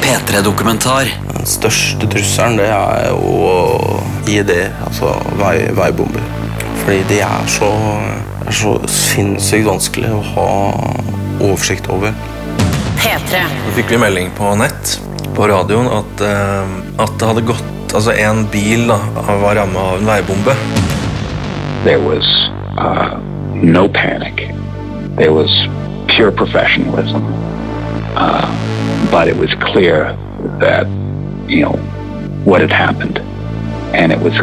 P3-dokumentar. Den største trusselen det er jo IED, altså vei, veibomber. Fordi de er så, er så sinnssykt vanskelig å ha oversikt over. P3. Så fikk vi melding på nett på radioen at, eh, at det hadde gått Altså en bil da, var ramma av en veibombe. There was uh, no panic. There was pure professionalism. Uh, but it was clear that, you know, what had happened. And it was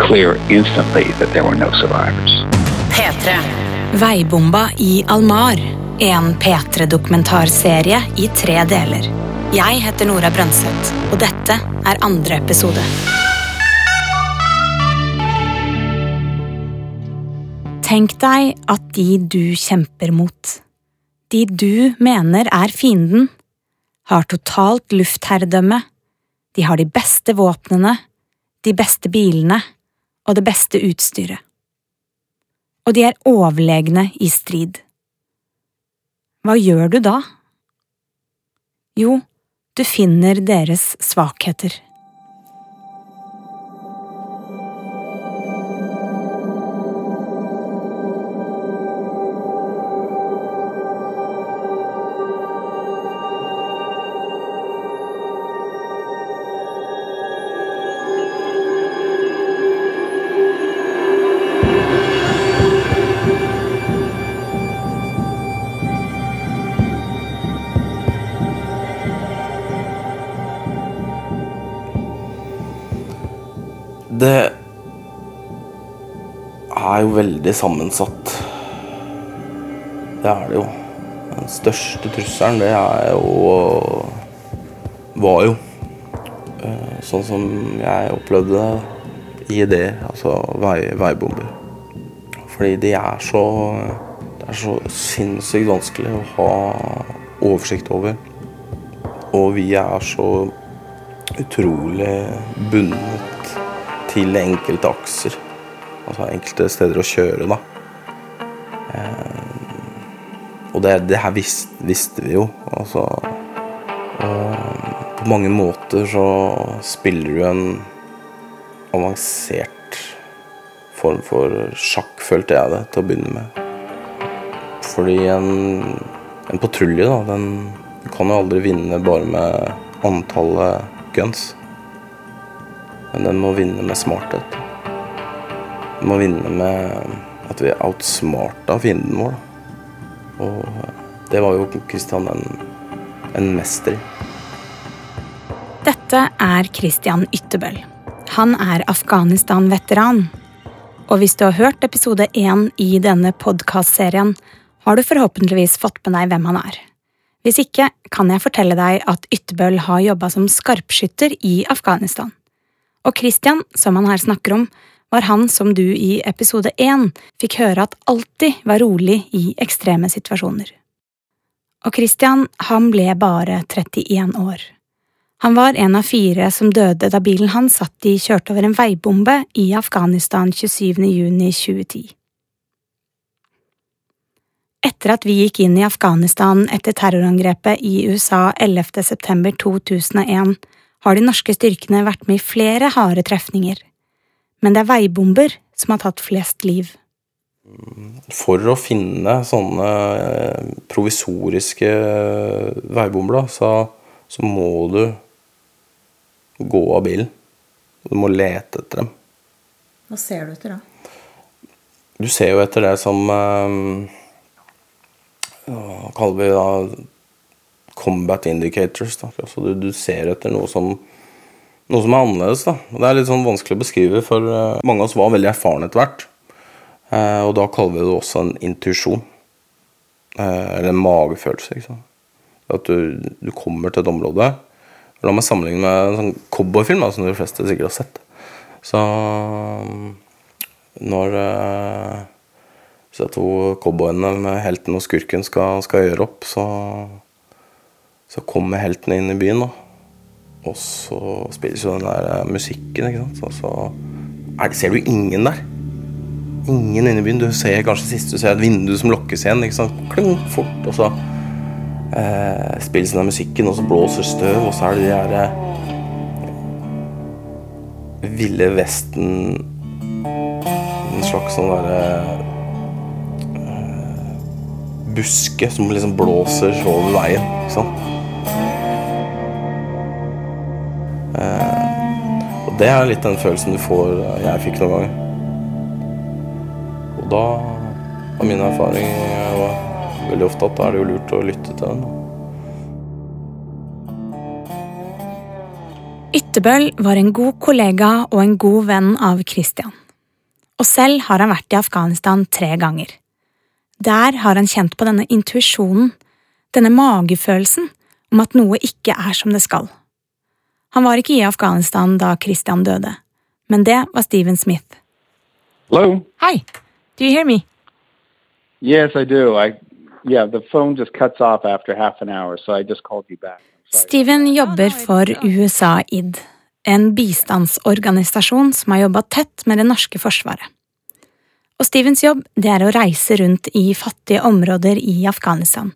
clear instantly that there were no survivors. P3. Veibomba i Almar. En P3-dokumentarserie i tre deler. Jeg heter Nora Brøndseth, og dette er andre episode. Tenk deg at de du kjemper mot, de du mener er fienden, har totalt luftherredømme, de har de beste våpnene, de beste bilene og det beste utstyret. Og de er overlegne i strid. Hva gjør du da? Jo, du finner deres svakheter. Det er jo veldig sammensatt. Det er det jo. Den største trusselen, det er jo Var jo eh, sånn som jeg opplevde det i det, altså vei, veibomber. Fordi de er så Det er så sinnssykt vanskelig å ha oversikt over. Og vi er så utrolig bundet til enkelte akser. Altså enkelte steder å kjøre, da. Eh, og det, det her visste, visste vi jo. Altså Og på mange måter så spiller du en avansert form for sjakk, følte jeg det, til å begynne med. Fordi en, en patrulje, da, den kan jo aldri vinne bare med antallet guns. Men den må vinne med smarthet. Den må vinne med at vi outsmarta fienden vår. Og det var jo Kristian en, en mester i. Dette er Kristian Yttebøll. Han er Afghanistan-veteran. Og hvis du har hørt episode én i denne podkastserien, har du forhåpentligvis fått med deg hvem han er. Hvis ikke kan jeg fortelle deg at Yttebøll har jobba som skarpskytter i Afghanistan. Og Christian, som han her snakker om, var han som du i episode én fikk høre at alltid var rolig i ekstreme situasjoner. Og Christian, han ble bare 31 år. Han var en av fire som døde da bilen han satt i kjørte over en veibombe i Afghanistan 27. juni 2010. Etter at vi gikk inn i Afghanistan etter terrorangrepet i USA 11. september 2001, har de norske styrkene vært med i flere harde trefninger. Men det er veibomber som har tatt flest liv. For å finne sånne eh, provisoriske eh, veibomber, så, så må du gå av bilen. Du må lete etter dem. Hva ser du etter da? Du ser jo etter det som eh, hva kaller vi da combat indicators. Da. Altså du, du ser etter noe som, noe som er annerledes. Da. Det er litt sånn vanskelig å beskrive, for eh, mange av oss var veldig erfarne etter hvert. Eh, og da kaller vi det også en intuisjon. Eh, eller en magefølelse. Ikke sant? At du, du kommer til et område La meg sammenligne med en sånn cowboyfilm, som de fleste sikkert har sett. Så når eh, disse to cowboyene med helten og skurken skal, skal gjøre opp, så, så kommer heltene inn i byen, da. Og så spilles jo den der eh, musikken, ikke sant. Og så er det, ser du ingen der. Ingen inne i byen. Du ser kanskje sist du ser et vindu som lukkes igjen. ikke sant? Kling, fort, og så eh, spillelsen der musikken, og så blåser støv, og så er det de her eh, Ville Vesten En slags sånn derre eh, buske som liksom blåser over veien, ikke sant. Det er litt den følelsen du får eh, jeg fikk noen ganger. Og da var min erfaring jeg var veldig ofte at da er det jo lurt å lytte til den. Ytterbøl var en god kollega og en god venn av Christian. Og selv har han vært i Afghanistan tre ganger. Der har han kjent på denne intuisjonen, denne magefølelsen om at noe ikke er som det skal. Han var ikke i Afghanistan da Christian døde, men det var Steven Smith. Hello? Hei, do you hear me? Yes, I do. I yeah, the phone just cuts off after half an hour, so I just called you back. Steven jobber for USAID, en bistandsorganisasjon som har jobba tett med det norske forsvaret. Og Stevens jobb det er å reise rundt i fattige områder i Afghanistan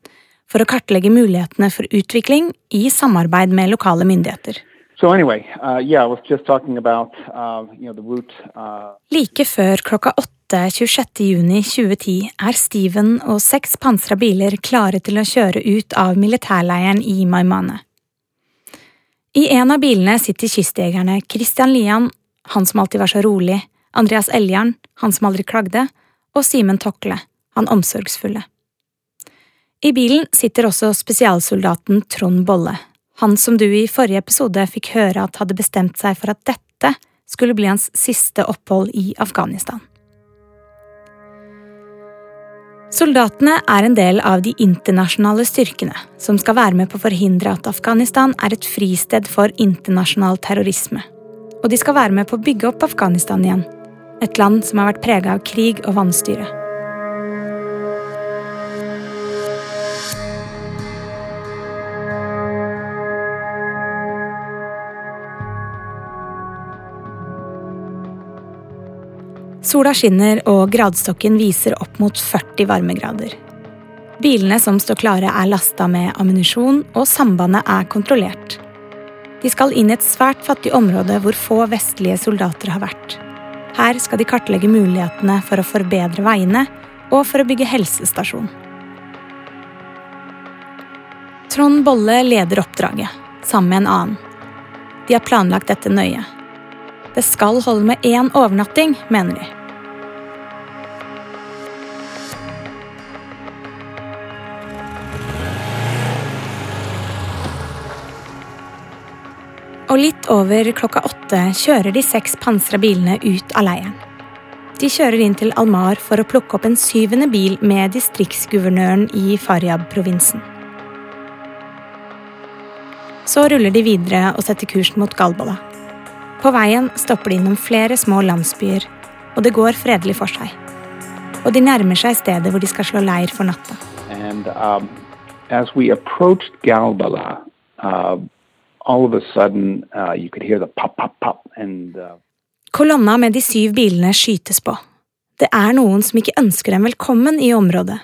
for å kartlegge mulighetene for utvikling i samarbeid med lokale myndigheter. So anyway, uh, yeah, about uh, you know route. Uh, Like før klokka åtte 26. juni 2010 er Steven og seks pansra biler klare til å kjøre ut av militærleiren i Maimane. I en av bilene sitter kystjegerne Christian Lian, han som alltid var så rolig, Andreas Eljarn, han som aldri klagde, og Simen Tokle, han omsorgsfulle. I bilen sitter også spesialsoldaten Trond Bolle, han som du i forrige episode fikk høre at hadde bestemt seg for at dette skulle bli hans siste opphold i Afghanistan. Soldatene er en del av de internasjonale styrkene som skal være med på å forhindre at Afghanistan er et fristed for internasjonal terrorisme. Og de skal være med på å bygge opp Afghanistan igjen, et land som har vært prega av krig og vanstyre. Sola skinner og gradstokken viser opp mot 40 varmegrader. Bilene som står klare er lasta med ammunisjon, og sambandet er kontrollert. De skal inn i et svært fattig område hvor få vestlige soldater har vært. Her skal de kartlegge mulighetene for å forbedre veiene og for å bygge helsestasjon. Trond Bolle leder oppdraget, sammen med en annen. De har planlagt dette nøye. Det skal holde med én overnatting, mener de. Og litt over klokka åtte kjører de seks pansra bilene ut av leiren. De kjører inn til Almar for å plukke opp en syvende bil med distriktsguvernøren i Faryab-provinsen. Så ruller de videre og setter kursen mot Galbala. På veien stopper de innom flere små landsbyer, og det går fredelig for seg. Og de nærmer seg stedet hvor de skal slå leir for natta. and um, as we approached Galbala, uh, all of a sudden uh, you could hear the pop, pop, pop, and uh, Kolonna med de syv bilene skytes på. Det er noen som ikke ønsker dem velkommen i området.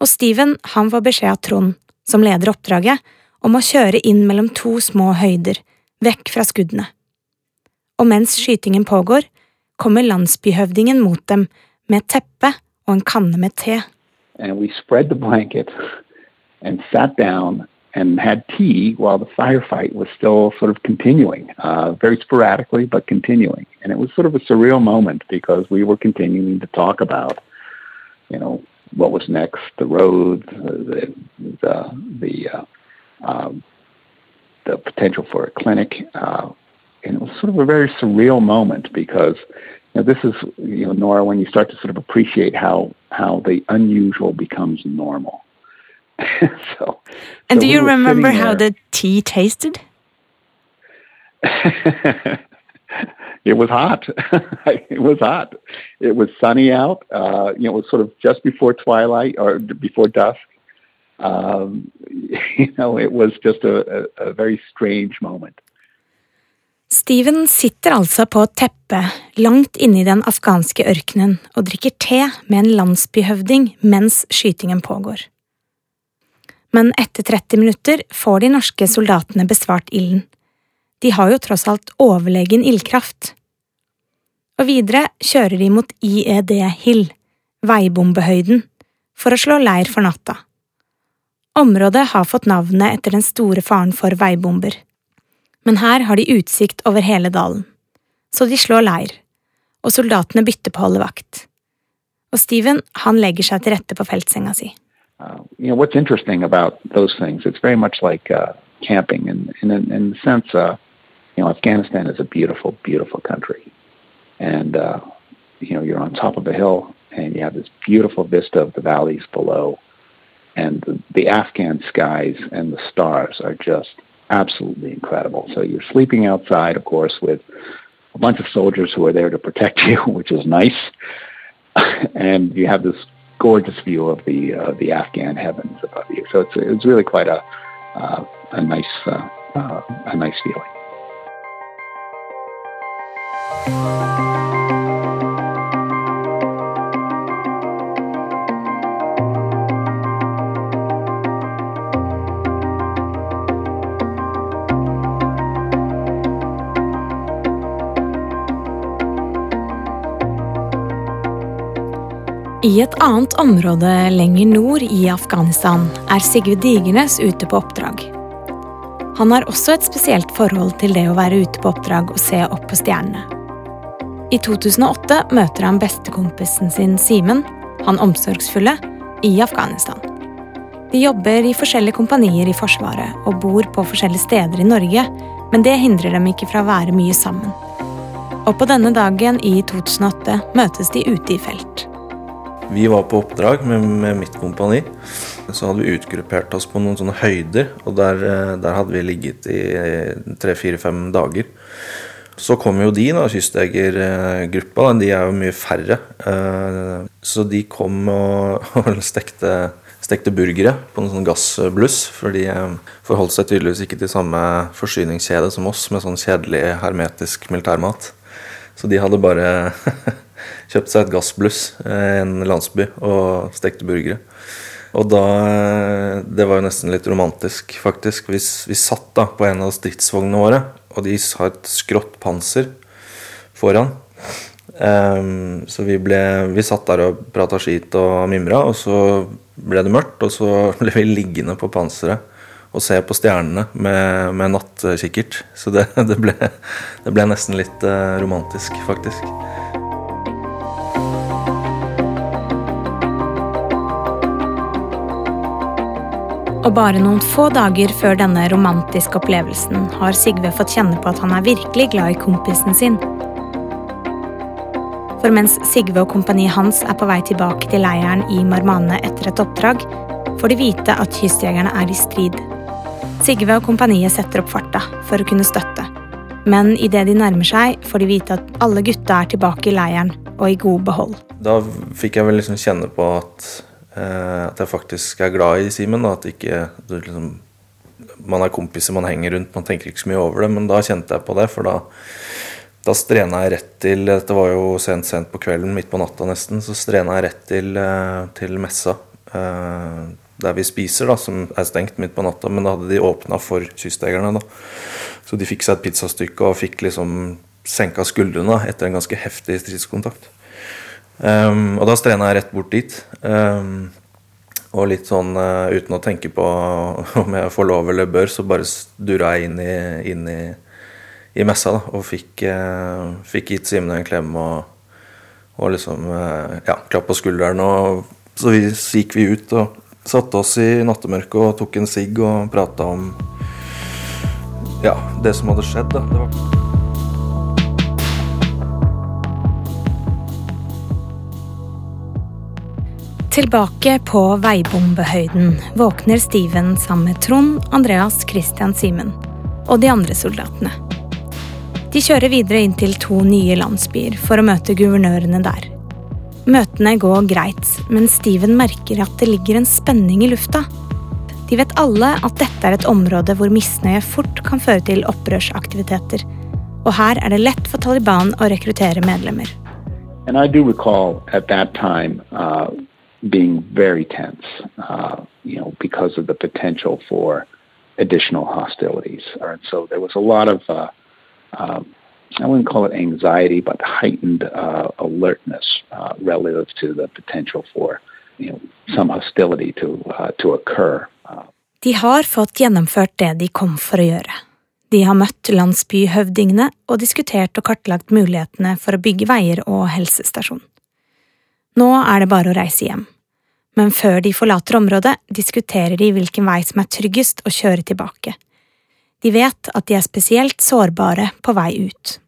Og Steven han får beskjed av Trond, som leder oppdraget, om å kjøre inn mellom to små høyder, vekk fra skuddene. Og mens skytingen pågår, kommer landsbyhøvdingen mot dem med et teppe og en kanne med te. and we spread the blanket and sat down and had tea while the firefight was still sort of continuing, uh, very sporadically, but continuing. And it was sort of a surreal moment because we were continuing to talk about, you know, what was next, the road, the the the, uh, um, the potential for a clinic, uh, and it was sort of a very surreal moment because you know, this is you know Nora when you start to sort of appreciate how how the unusual becomes normal. so, And so do we you remember how the tea tasted? it was hot. it was hot. It was sunny out. Uh, you know, it was sort of just before twilight or before dusk. Um, you know, it was just a, a, a very strange moment. Steven sitter altså på et teppe langt inne i den afghanske ørkenen og drikker te med en landsbyhøvding mens skytingen pågår. Men etter 30 minutter får de norske soldatene besvart ilden. De har jo tross alt overlegen ildkraft. Og videre kjører de mot IED Hill, veibombehøyden, for å slå leir for natta. Området har fått navnet etter den store faren for veibomber. Men her har de utsikt over hele dalen, så de slår leir, og soldatene bytter på å holde vakt. Og Steven, han legger seg til rette på feltsenga si. Uh, you know what's interesting about those and uh, you know, you're on top of a hill, and you have this beautiful vista of the valleys below, and the, the Afghan skies and the stars are just absolutely incredible. So you're sleeping outside, of course, with a bunch of soldiers who are there to protect you, which is nice, and you have this gorgeous view of the uh, the Afghan heavens above you. So it's it's really quite a uh, a nice uh, uh, a nice feeling. I et annet område lenger nord i Afghanistan er Sigve Digernes ute på oppdrag. Han har også et spesielt forhold til det å være ute på oppdrag og se opp på stjernene. I 2008 møter han bestekompisen sin Simen, han omsorgsfulle, i Afghanistan. De jobber i forskjellige kompanier i Forsvaret og bor på forskjellige steder i Norge, men det hindrer dem ikke fra å være mye sammen. Og på denne dagen i 2008 møtes de ute i felt. Vi var på oppdrag med, med mitt kompani. Så hadde vi utgruppert oss på noen sånne høyder, og der, eh, der hadde vi ligget i tre-fire-fem dager. Så kom jo de, da, kystjegergruppa. De er jo mye færre. Eh, så de kom og, og stekte, stekte burgere på noen sånn gassbluss. For de eh, forholdt seg tydeligvis ikke til samme forsyningskjede som oss, med sånn kjedelig hermetisk militærmat. Så de hadde bare kjøpte seg et gassbluss i en landsby og stekte burgere. Og da Det var jo nesten litt romantisk, faktisk. Vi, vi satt da på en av stridsvognene våre, og de har et skrått panser foran. Um, så vi, ble, vi satt der og prata skit og mimra, og så ble det mørkt. Og så ble vi liggende på panseret og se på stjernene med, med nattkikkert. Så det, det, ble, det, ble, nesten litt uh, romantisk, faktisk. Og bare noen få dager før denne romantiske opplevelsen har Sigve fått kjenne på at han er virkelig glad i kompisen sin. For mens Sigve og kompaniet hans er på vei tilbake til leiren i Marmane etter et oppdrag, får de vite at kystjegerne er i strid. Sigve og kompaniet setter opp farta for å kunne støtte. Men idet de nærmer seg, får de vite at alle gutta er tilbake i leiren og i god behold. Da fikk jeg vel liksom kjenne på at at jeg faktisk er glad i Simen. At ikke liksom, man er kompiser man henger rundt, man tenker ikke så mye over det. Men da kjente jeg på det, for da, da strena jeg rett til Dette var jo sent, sent på kvelden, midt på natta nesten. Så strena jeg rett til, eh, til messa. Eh, der vi spiser, da, som er stengt midt på natta. Men da hadde de åpna for kystjegerne. da. Så de fikk seg et pizzastykke og fikk liksom senka skuldrene etter en ganske heftig stridskontakt. Um, og da strena jeg rett bort dit. Um, og litt sånn uh, uten å tenke på om jeg får lov eller bør, så bare dura jeg inn i, inn i, i messa da, og fikk, uh, fikk gitt Simen en klem og, og liksom uh, ja, klapp på skulderen. Og så, vi, så gikk vi ut og satte oss i nattemørket og tok en sigg og prata om ja, det som hadde skjedd. da. Det var Tilbake på veibombehøyden våkner Steven sammen med Trond, Andreas, Christian Simen og de andre soldatene. De kjører videre inn til to nye landsbyer for å møte guvernørene der. Møtene går greit, men Steven merker at det ligger en spenning i lufta. De vet alle at dette er et område hvor misnøye fort kan føre til opprørsaktiviteter. Og her er det lett for Taliban å rekruttere medlemmer. And I do recall at being very tense. Uh, you know, because of the potential for additional hostilities. And so there was a lot of, uh, um, I wouldn't call it anxiety, but heightened uh, alertness uh, relative to the potential for, you know, some hostility to uh, to occur. Uh, De har fått gjennomført det de kom for å gjøre. De har møtt landsbyhøvdingene og diskutert og kartlagt mulighetene for å bygge veier og helsestasjon. Nå er det bare å reise hjem. Men før de forlater området, diskuterer de hvilken vei som er tryggest å kjøre tilbake. De vet at de er spesielt sårbare på vei ut.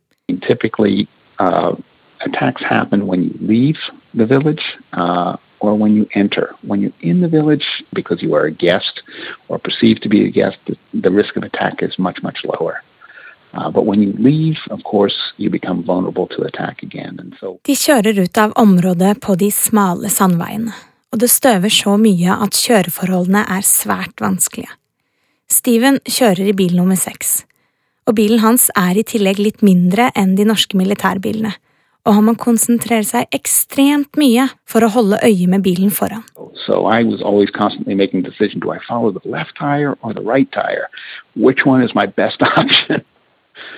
typically, uh, attacks happen when you leave the village uh, or when you enter. When you're in the village, because you are a guest or perceived to be a guest, the, risk of attack is much, much lower. Uh, but when you leave, course, you become vulnerable to attack again. And so De kjører ut av området på de smale sandveiene, og det støver så mye at kjøreforholdene er svært vanskelige. Steven kjører i bil nummer seks, og bilen hans er i tillegg litt mindre enn de norske militærbilene, og han må konsentrere seg ekstremt mye for å holde øye med bilen foran. So I was always constantly making decision: do I follow the left tire or the right tire? Which one is my best option?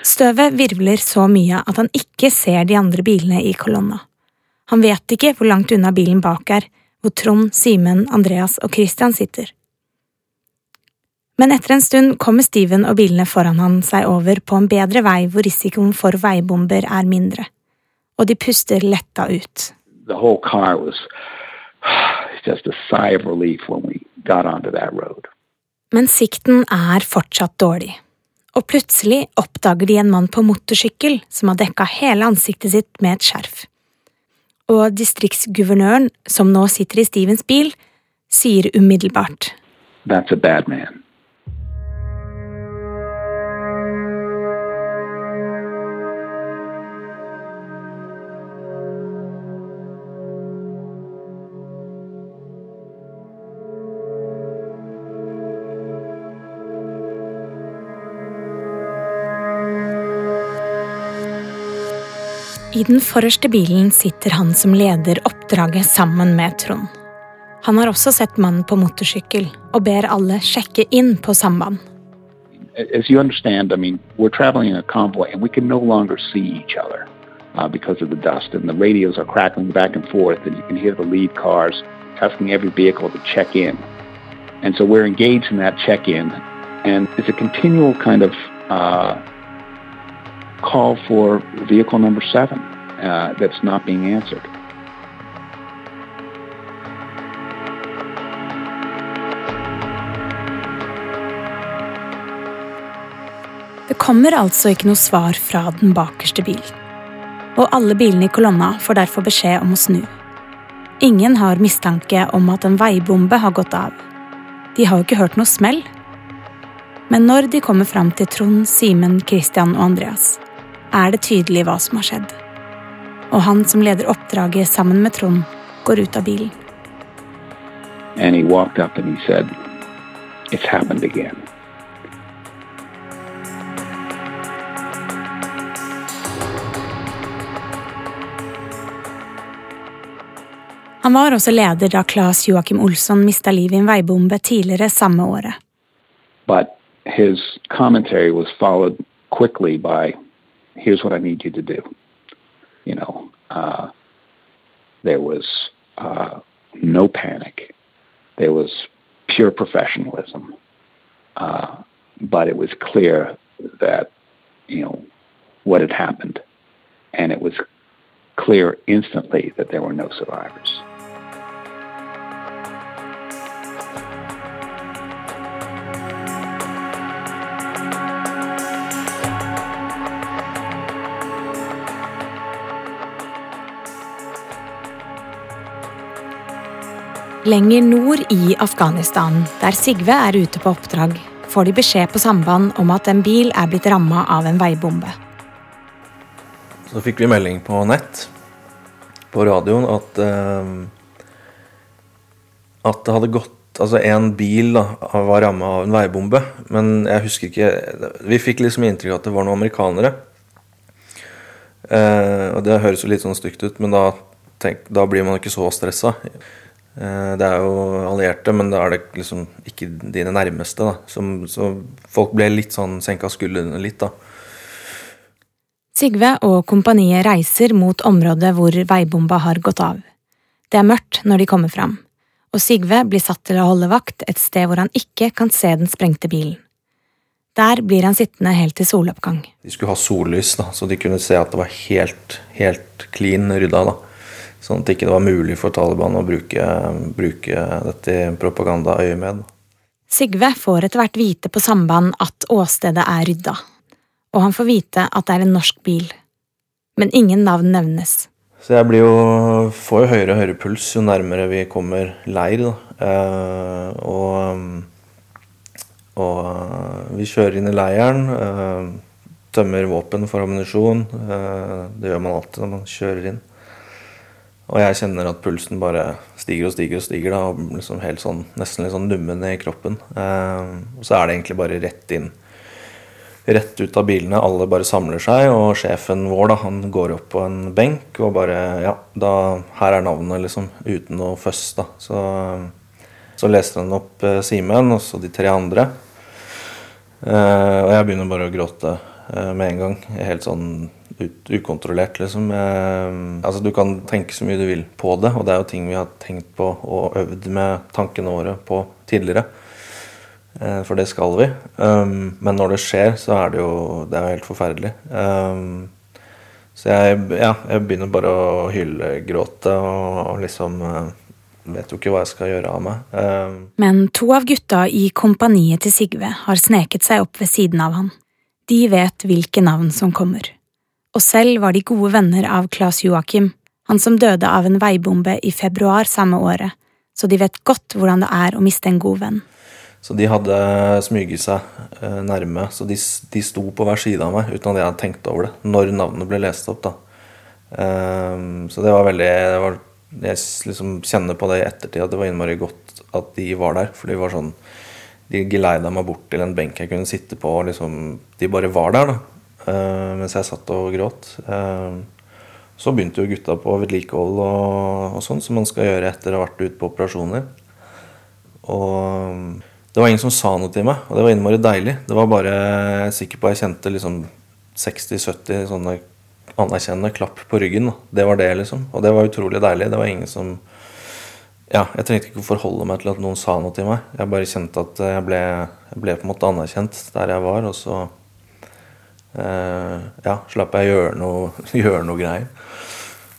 Støvet virvler så mye at han ikke ser de andre bilene i kolonna. Han vet ikke hvor langt unna bilen bak er, hvor Trond, Simen, Andreas og Christian sitter. Men etter en stund kommer Steven og bilene foran han seg over på en bedre vei hvor risikoen for veibomber er mindre, og de puster letta ut. The whole car was just a sigh of relief when we got onto that road. Men sikten er fortsatt dårlig, og plutselig oppdager de en mann på motorsykkel som har dekka hele ansiktet sitt med et skjerf. Og distriktsguvernøren, som nå sitter i Stevens bil, sier umiddelbart That's a bad man. I den forreste bilen sitter han som leder oppdraget sammen med Trond. Han har også sett mannen på motorsykkel, og ber alle sjekke inn på samband. As you understand, I mean, we're traveling in a convoy and we can no longer see each other uh, because of the dust, and the radios are crackling back and forth, and you can hear the lead cars asking every vehicle to check in. And so we're engaged in that check in, and it's a continual kind of uh, call for vehicle number seven uh, that's not being answered. Det kommer altså ikke noe svar fra den bakerste bilen. Og alle bilene i kolonna får derfor beskjed om å snu. Ingen har mistanke om at en veibombe har gått av. De har jo ikke hørt noe smell. Men når de kommer fram til Trond, Simen, Christian og Andreas, er det tydelig hva som har skjedd. Og han som leder oppdraget sammen med Trond, går ut av bilen. And he walked up and he said, It's happened again. Han var også leder da Claes Joakim Olsson mista livet i en veibombe tidligere samme året. But his commentary was followed quickly by, "Here's what I need you to do." You know, uh, there was uh, no panic. There was pure professionalism, uh, but it was clear that you know what had happened, and it was clear instantly that there were no survivors. Lenger nord i Afghanistan, der Sigve er ute på oppdrag, får de beskjed på samband om at en bil er blitt ramma av en veibombe. Så fikk vi melding på nett, på radioen, at eh, At det hadde gått Altså, en bil da, var ramma av en veibombe, men jeg husker ikke Vi fikk liksom inntrykk av at det var noen amerikanere. Eh, og det høres jo litt sånn stygt ut, men da, tenk, da blir man ikke så stressa. Eh, Det er jo allierte, men da er det liksom ikke dine nærmeste. da. Som, så folk ble litt sånn senka skuldrene litt, da. Sigve og kompaniet reiser mot området hvor veibomba har gått av. Det er mørkt når de kommer fram, og Sigve blir satt til å holde vakt et sted hvor han ikke kan se den sprengte bilen. Der blir han sittende helt til soloppgang. De skulle ha sollys, da, så de kunne se at det var helt, helt clean rydda. da. Sånn at det ikke var mulig for Taliban å bruke, bruke dette i propagandaøyemed. Sigve får etter hvert vite på samband at åstedet er rydda, og han får vite at det er en norsk bil. Men ingen navn nevnes. Så jeg blir jo, får jo høyere og høyere puls jo nærmere vi kommer leir. Eh, og, og vi kjører inn i leiren. Eh, tømmer våpen for ammunisjon. Eh, det gjør man alltid når man kjører inn. Og jeg kjenner at pulsen bare stiger og stiger og stiger. Da, og liksom helt sånn, nesten litt sånn nummen i kroppen. Eh, og så er det egentlig bare rett inn. Rett ut av bilene. Alle bare samler seg, og sjefen vår da, han går opp på en benk og bare Ja, da, her er navnet, liksom. Uten noe føss, da. Så, så leste han opp eh, Simen og så de tre andre. Eh, og jeg begynner bare å gråte eh, med en gang. Helt sånn ukontrollert, liksom. Eh, altså, du kan tenke så mye du vil på det, og det er jo ting vi har tenkt på og øvd med tankene våre på tidligere. Eh, for det skal vi. Um, men når det skjer, så er det jo Det er jo helt forferdelig. Så jeg, ja, jeg begynner bare å hyllegråte og, og liksom eh, Vet jo ikke hva jeg skal gjøre av meg. Men to av gutta i kompaniet til Sigve har sneket seg opp ved siden av han. De vet hvilke navn som kommer. Og selv var de gode venner av Claes Joakim, han som døde av en veibombe i februar samme året, så de vet godt hvordan det er å miste en god venn. Så de hadde smyget seg eh, nærme. Så de, de sto på hver side av meg uten at jeg hadde tenkt over det. Når navnet ble lest opp, da. Ehm, så det var veldig det var, Jeg liksom kjenner på det i ettertid at det var innmari godt at de var der. For de var sånn De geleida meg bort til en benk jeg kunne sitte på. Og liksom, de bare var der, da. Eh, mens jeg satt og gråt. Ehm, så begynte jo gutta på vedlikehold og, og sånn, som man skal gjøre etter å ha vært ute på operasjoner. Og det var ingen som sa noe til meg, og det var innmari deilig. Det var bare jeg er sikker på jeg kjente liksom 60-70 sånne anerkjennende klapp på ryggen. Det var det, liksom. Og det var utrolig deilig. Det var ingen som Ja, jeg trengte ikke å forholde meg til at noen sa noe til meg. Jeg bare kjente at jeg ble, jeg ble på en måte anerkjent der jeg var, og så eh, Ja, slapp jeg å gjøre noe, gjøre noe greier.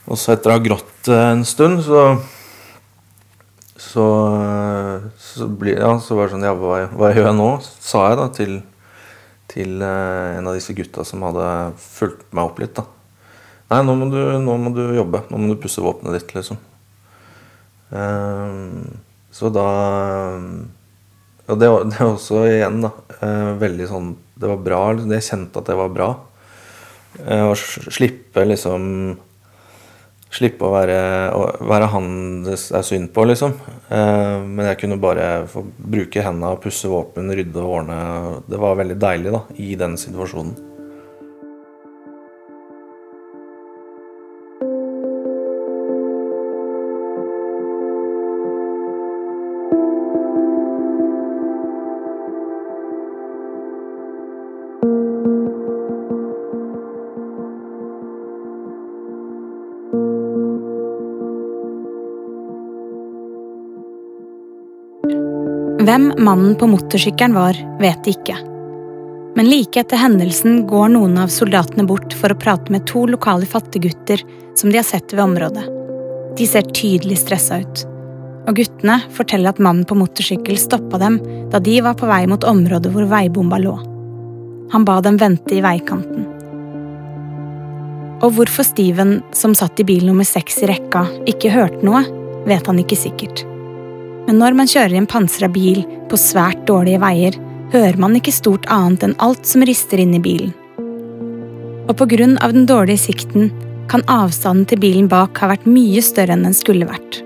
Og så etter å ha grått en stund, så så, så, blir, ja, så var det sånn Ja, hva, hva gjør jeg nå? Sa jeg da til, til eh, en av disse gutta som hadde fulgt meg opp litt. da Nei, nå må du, nå må du jobbe. Nå må du pusse våpenet ditt, liksom. Ehm, så da Og det, var- det var også igjen, da, eh, veldig sånn Det var bra. liksom, Jeg kjente at det var bra. Eh, Å slippe liksom Slippe å være, å være han det er synd på, liksom. Eh, men jeg kunne bare få bruke hendene, pusse våpen, rydde og ordne. Det var veldig deilig da, i den situasjonen. Hvem mannen på motorsykkelen var, vet de ikke. Men like etter hendelsen går noen av soldatene bort for å prate med to lokale fattiggutter som de har sett ved området. De ser tydelig stressa ut. Og guttene forteller at mannen på motorsykkel stoppa dem da de var på vei mot området hvor veibomba lå. Han ba dem vente i veikanten. Og hvorfor Steven, som satt i bil nummer seks i rekka, ikke hørte noe, vet han ikke sikkert. Men når man kjører i en pansra bil på svært dårlige veier, hører man ikke stort annet enn alt som rister inn i bilen. Og på grunn av den dårlige sikten kan avstanden til bilen bak ha vært mye større enn den skulle vært.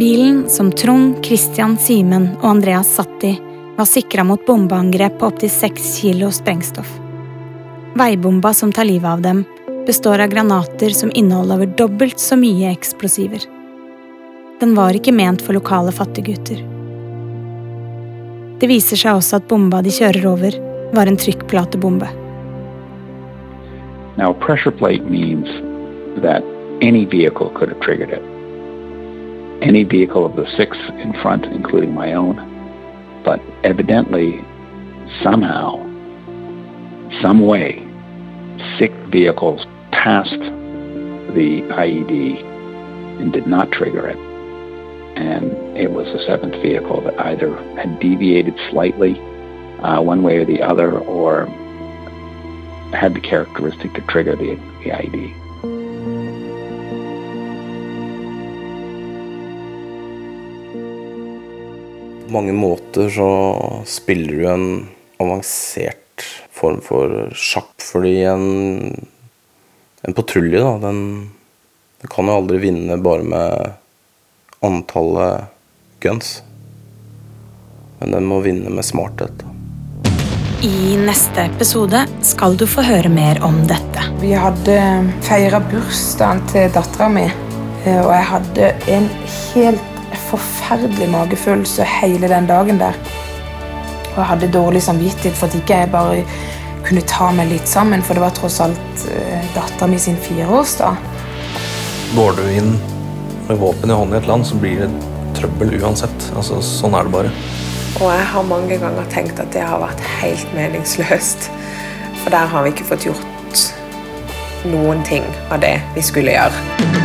Bilen som Trond, Christian, Simen og Andreas satt i, var sikra mot bombeangrep på opptil seks kilo sprengstoff. Veibomba som tar livet av dem, består av granater som inneholder over dobbelt så mye eksplosiver. Den var ikke ment for lokale fattiggutter. Det viser seg også at bomba de kjører over, var en trykkplatebombe. Now, pressure plate means that any vehicle could have triggered it. Any vehicle of the six in front, including my own. But evidently, somehow, some way, six vehicles passed the IED and did not trigger it. And it was the seventh vehicle that either had deviated slightly uh, one way or the other or had the characteristic to trigger the, the IED. På mange måter så spiller du en avansert form for sjakk, fordi en, en patrulje, da, den, den kan jo aldri vinne bare med antallet guns. Men den må vinne med smarthet. I neste episode skal du få høre mer om dette. Vi hadde feira bursdagen til dattera mi, eh, og jeg hadde en helt forferdelig magefølelse hele den dagen der. Og jeg hadde dårlig samvittighet for at ikke jeg bare kunne ta meg litt sammen, for det var tross alt eh, dattera mi sin fireårsdag. Går du inn med våpen i hånden i et land, så blir det trøbbel uansett. Altså, sånn er det bare. Og jeg har mange ganger tenkt at det har vært helt meningsløst. For der har vi ikke fått gjort noen ting av det vi skulle gjøre.